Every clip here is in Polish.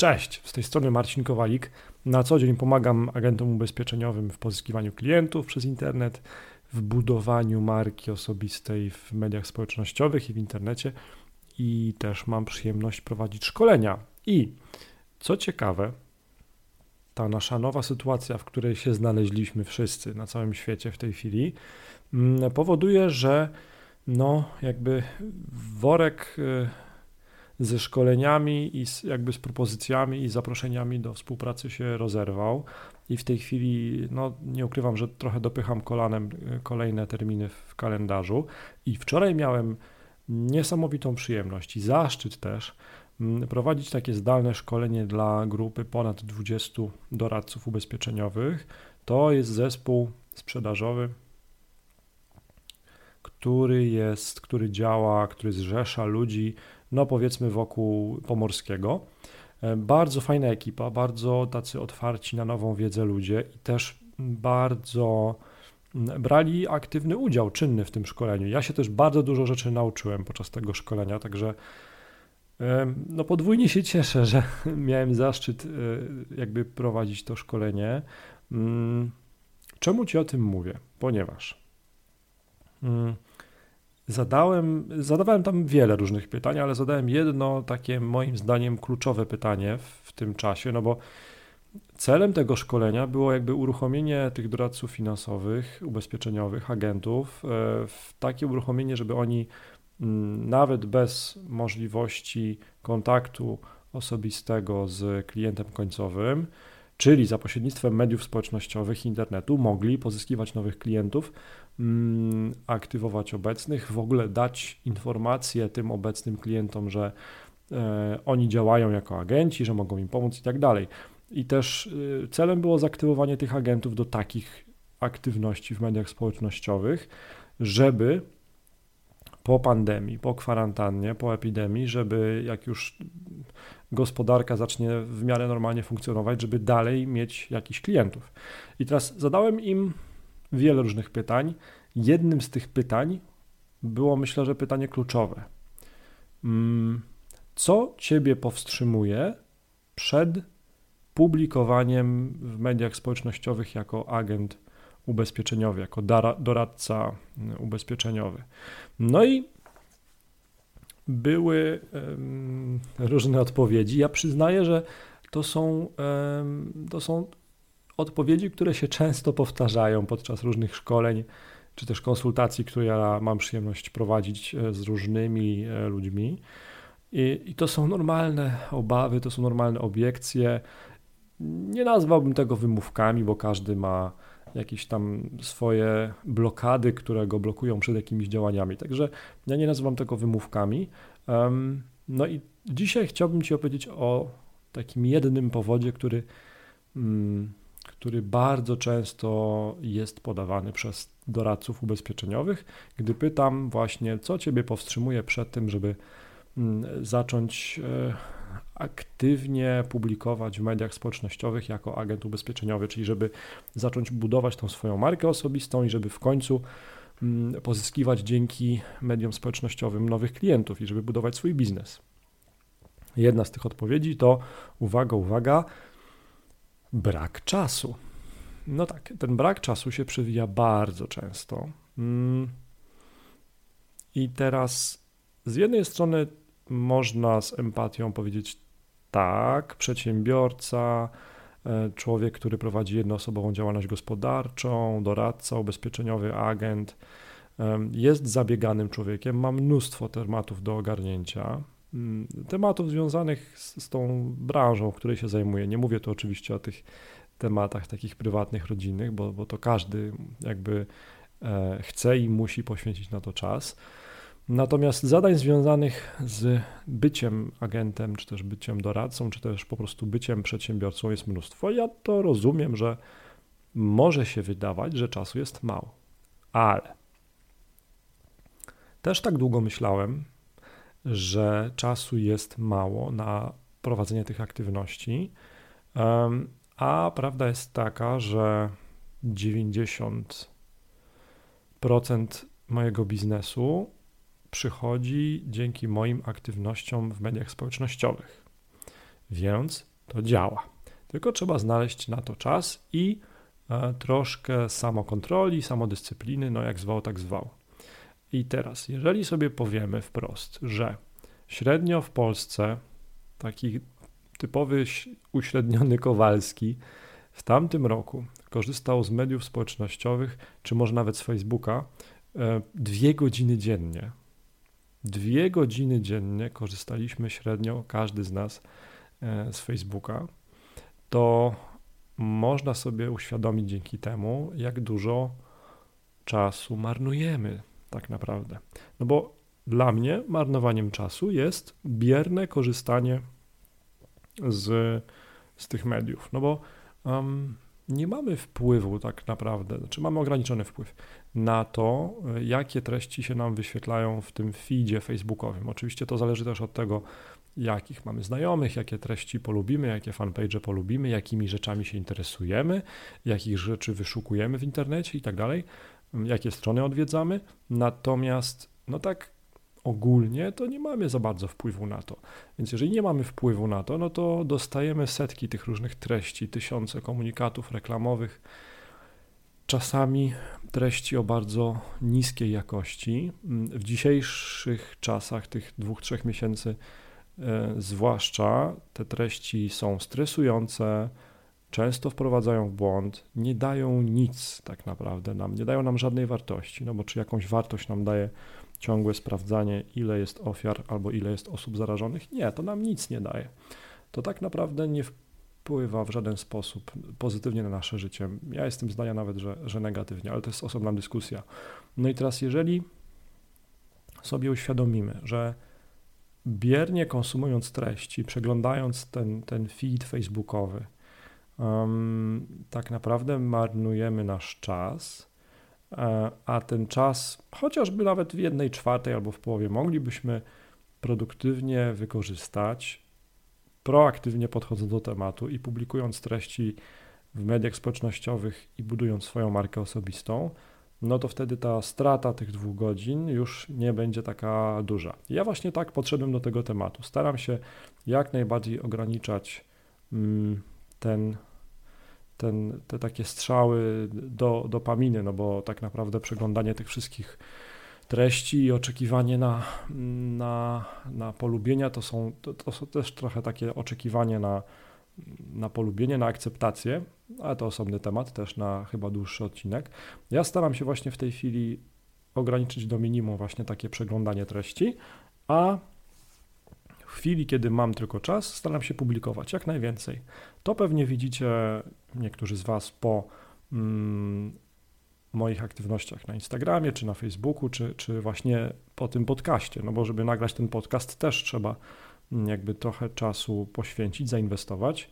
Cześć, z tej strony Marcin Kowalik. Na co dzień pomagam agentom ubezpieczeniowym w pozyskiwaniu klientów przez internet, w budowaniu marki osobistej w mediach społecznościowych i w internecie i też mam przyjemność prowadzić szkolenia. I co ciekawe, ta nasza nowa sytuacja, w której się znaleźliśmy wszyscy na całym świecie w tej chwili, mm, powoduje, że no jakby worek y, ze szkoleniami i z, jakby z propozycjami i zaproszeniami do współpracy się rozerwał i w tej chwili, no nie ukrywam, że trochę dopycham kolanem y, kolejne terminy w kalendarzu i wczoraj miałem niesamowitą przyjemność i zaszczyt też mm, prowadzić takie zdalne szkolenie dla grupy ponad 20 doradców ubezpieczeniowych. To jest zespół sprzedażowy, który jest, który działa, który zrzesza ludzi no powiedzmy wokół Pomorskiego. E, bardzo fajna ekipa, bardzo tacy otwarci na nową wiedzę ludzie i też bardzo brali aktywny udział, czynny w tym szkoleniu. Ja się też bardzo dużo rzeczy nauczyłem podczas tego szkolenia, także no podwójnie się cieszę, że miałem zaszczyt e, jakby prowadzić to szkolenie. Mm, czemu Ci o tym mówię? Ponieważ mm, Zadałem, zadawałem tam wiele różnych pytań, ale zadałem jedno takie moim zdaniem kluczowe pytanie w, w tym czasie, no bo celem tego szkolenia było jakby uruchomienie tych doradców finansowych, ubezpieczeniowych, agentów, e, w takie uruchomienie, żeby oni mm, nawet bez możliwości kontaktu osobistego z klientem końcowym, czyli za pośrednictwem mediów społecznościowych, internetu, mogli pozyskiwać nowych klientów, aktywować obecnych, w ogóle dać informacje tym obecnym klientom, że e, oni działają jako agenci, że mogą im pomóc i tak dalej. I też e, celem było zaktywowanie tych agentów do takich aktywności w mediach społecznościowych, żeby po pandemii, po kwarantannie, po epidemii, żeby jak już gospodarka zacznie w miarę normalnie funkcjonować, żeby dalej mieć jakichś klientów. I teraz zadałem im wiele różnych pytań. Jednym z tych pytań było, myślę, że pytanie kluczowe. Mm, co Ciebie powstrzymuje przed publikowaniem w mediach społecznościowych jako agent ubezpieczeniowy, jako doradca ubezpieczeniowy? No i były różne odpowiedzi. Ja przyznaję, że to są, to są odpowiedzi, które się często powtarzają podczas różnych szkoleń czy też konsultacji, które ja mam przyjemność prowadzić e, z różnymi e, ludźmi. I, I, to są normalne obawy, to są normalne obiekcje. Nie nazwałbym tego wymówkami, bo każdy ma jakieś tam swoje blokady, które go blokują przed jakimiś działaniami. Także ja nie nazywam tego wymówkami. No i dzisiaj chciałbym Ci opowiedzieć o takim jednym powodzie, który, mm, który bardzo często jest podawany przez doradców ubezpieczeniowych, gdy pytam właśnie, co Ciebie powstrzymuje przed tym, żeby mm, zacząć e, aktywnie publikować w mediach społecznościowych jako agent ubezpieczeniowy, czyli żeby zacząć budować tą swoją markę osobistą i żeby w końcu mm, pozyskiwać dzięki mediom społecznościowym nowych klientów i żeby budować swój biznes. Jedna z tych odpowiedzi to uwaga, uwaga, brak czasu. No tak, ten brak czasu się przewija bardzo często. Mm. I teraz z jednej strony można z empatią powiedzieć tak, przedsiębiorca, e, człowiek, który prowadzi jednoosobową działalność gospodarczą, doradca, ubezpieczeniowy agent, jest zabieganym człowiekiem, ma mnóstwo tematów do ogarnięcia. Mm, tematów związanych z, z tą branżą, której się zajmuje. Nie mówię tu oczywiście o tych tematach takich prywatnych, rodzinnych, bo, bo to każdy jakby e, chce i musi poświęcić na to czas. Natomiast zadań związanych z byciem agentem, czy też byciem doradcą, czy też po prostu byciem przedsiębiorcą jest mnóstwo. Ja to rozumiem, że może się wydawać, że czasu jest mało, ale też tak długo myślałem, że czasu jest mało na prowadzenie tych aktywności, a prawda jest taka, że 90% mojego biznesu przychodzi dzięki moim aktywnościom w mediach społecznościowych. Więc to działa. Tylko trzeba znaleźć na to czas i e, troszkę samokontroli, samodyscypliny, no jak zwał, tak zwał. I teraz, jeżeli sobie powiemy wprost, że średnio w Polsce taki typowy uśredniony Kowalski w tamtym roku korzystał z mediów społecznościowych, czy może nawet z Facebooka, e, dwie godziny dziennie. Dwie godziny dziennie korzystaliśmy średnio, każdy z nas, e, z Facebooka. To można sobie uświadomić dzięki temu, jak dużo czasu marnujemy tak naprawdę. No bo dla mnie marnowaniem czasu jest bierne korzystanie z, z tych mediów. No bo um, nie mamy wpływu tak naprawdę, znaczy mamy ograniczony wpływ na to, jakie treści się nam wyświetlają w tym feedzie facebookowym. Oczywiście to zależy też od tego, jakich mamy znajomych, jakie treści polubimy, jakie fanpage polubimy, jakimi rzeczami się interesujemy, jakich rzeczy wyszukujemy w internecie i tak dalej, jakie strony odwiedzamy. Natomiast, no tak ogólnie, to nie mamy za bardzo wpływu na to. Więc jeżeli nie mamy wpływu na to, no to dostajemy setki tych różnych treści, tysiące komunikatów reklamowych, czasami treści o bardzo niskiej jakości. W dzisiejszych czasach, tych dwóch, trzech miesięcy, e, zwłaszcza te treści są stresujące, często wprowadzają w błąd, nie dają nic tak naprawdę nam, nie dają nam żadnej wartości, no bo czy jakąś wartość nam daje ciągłe sprawdzanie, ile jest ofiar albo ile jest osób zarażonych? Nie, to nam nic nie daje. To tak naprawdę nie wpływa w żaden sposób pozytywnie na nasze życie. Ja jestem zdania nawet, że, że negatywnie, ale to jest osobna dyskusja. No i teraz, jeżeli sobie uświadomimy, że biernie konsumując treści, przeglądając ten, ten feed facebookowy, um, tak naprawdę marnujemy nasz czas, E, a ten czas, chociażby nawet w jednej czwartej albo w połowie, moglibyśmy produktywnie wykorzystać, proaktywnie podchodząc do tematu i publikując treści w mediach społecznościowych i budując swoją markę osobistą, no to wtedy ta strata tych dwóch godzin już nie będzie taka duża. Ja właśnie tak podszedłem do tego tematu. Staram się jak najbardziej ograniczać mm, ten ten, te takie strzały do dopaminy, no bo tak naprawdę przeglądanie tych wszystkich treści i oczekiwanie na, na, na polubienia to są, to, to są też trochę takie oczekiwanie na, na polubienie, na akceptację, ale to osobny temat, też na chyba dłuższy odcinek. Ja staram się właśnie w tej chwili ograniczyć do minimum właśnie takie przeglądanie treści, a w chwili, kiedy mam tylko czas, staram się publikować jak najwięcej. To pewnie widzicie niektórzy z Was po mm, moich aktywnościach na Instagramie, czy na Facebooku, czy, czy właśnie po tym podcaście, no bo żeby nagrać ten podcast też trzeba jakby trochę czasu poświęcić, zainwestować.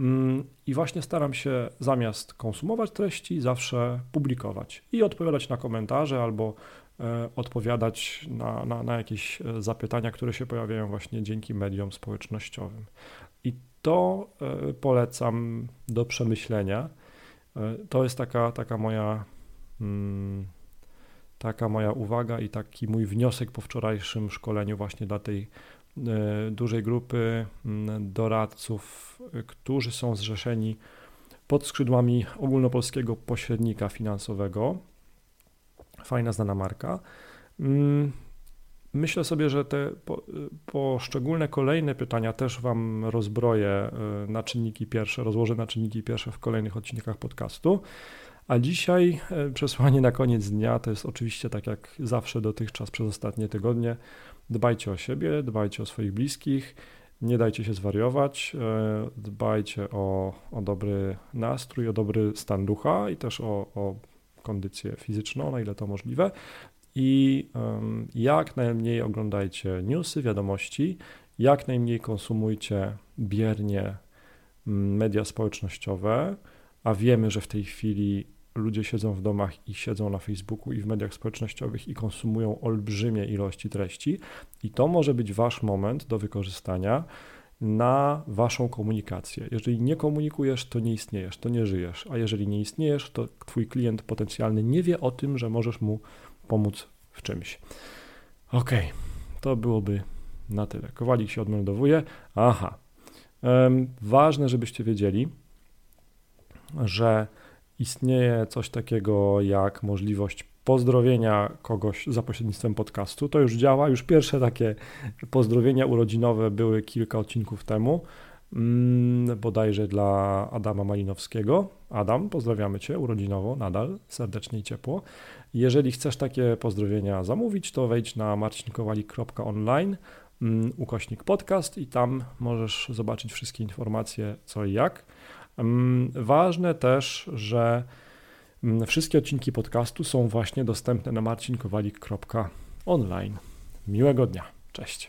Mm, I właśnie staram się zamiast konsumować treści, zawsze publikować i odpowiadać na komentarze albo e, odpowiadać na, na, na jakieś e, zapytania, które się pojawiają właśnie dzięki mediom społecznościowym. I to e, polecam do przemyślenia. To jest taka, taka moja mm, taka moja uwaga i taki mój wniosek po wczorajszym szkoleniu właśnie dla tej dużej grupy doradców, którzy są zrzeszeni pod skrzydłami ogólnopolskiego pośrednika finansowego. Fajna, znana marka. Mm, Myślę sobie, że te poszczególne kolejne pytania też Wam rozbroję y, na czynniki pierwsze, rozłożę na czynniki pierwsze w kolejnych odcinkach podcastu. A dzisiaj y, przesłanie na koniec dnia to jest oczywiście tak jak zawsze dotychczas przez ostatnie tygodnie. Dbajcie o siebie, dbajcie o swoich bliskich, nie dajcie się zwariować, y, dbajcie o, o dobry nastrój, o dobry stan ducha i też o, o kondycję fizyczną, na ile to możliwe i jak najmniej oglądajcie newsy, wiadomości, jak najmniej konsumujcie biernie media społecznościowe, a wiemy, że w tej chwili ludzie siedzą w domach i siedzą na Facebooku i w mediach społecznościowych i konsumują olbrzymie ilości treści, i to może być wasz moment do wykorzystania na waszą komunikację. Jeżeli nie komunikujesz, to nie istniejesz, to nie żyjesz, a jeżeli nie istniejesz, to twój klient potencjalny nie wie o tym, że możesz mu pomóc w czymś. Ok, to byłoby na tyle. Kowalik się odmeldowuje. Aha. Ważne, żebyście wiedzieli, że istnieje coś takiego jak możliwość pozdrowienia kogoś za pośrednictwem podcastu. To już działa. Już pierwsze takie pozdrowienia urodzinowe były kilka odcinków temu, mm, bodajże dla Adama Malinowskiego. Adam, pozdrawiamy Cię urodzinowo, nadal serdecznie i ciepło. Jeżeli chcesz takie pozdrowienia zamówić, to wejdź na marcinkowalik.online mm, ukośnik podcast i tam możesz zobaczyć wszystkie informacje co i jak. Mm, ważne też, że mm, wszystkie odcinki podcastu są właśnie dostępne na marcinkowalik.online. Miłego dnia. Cześć.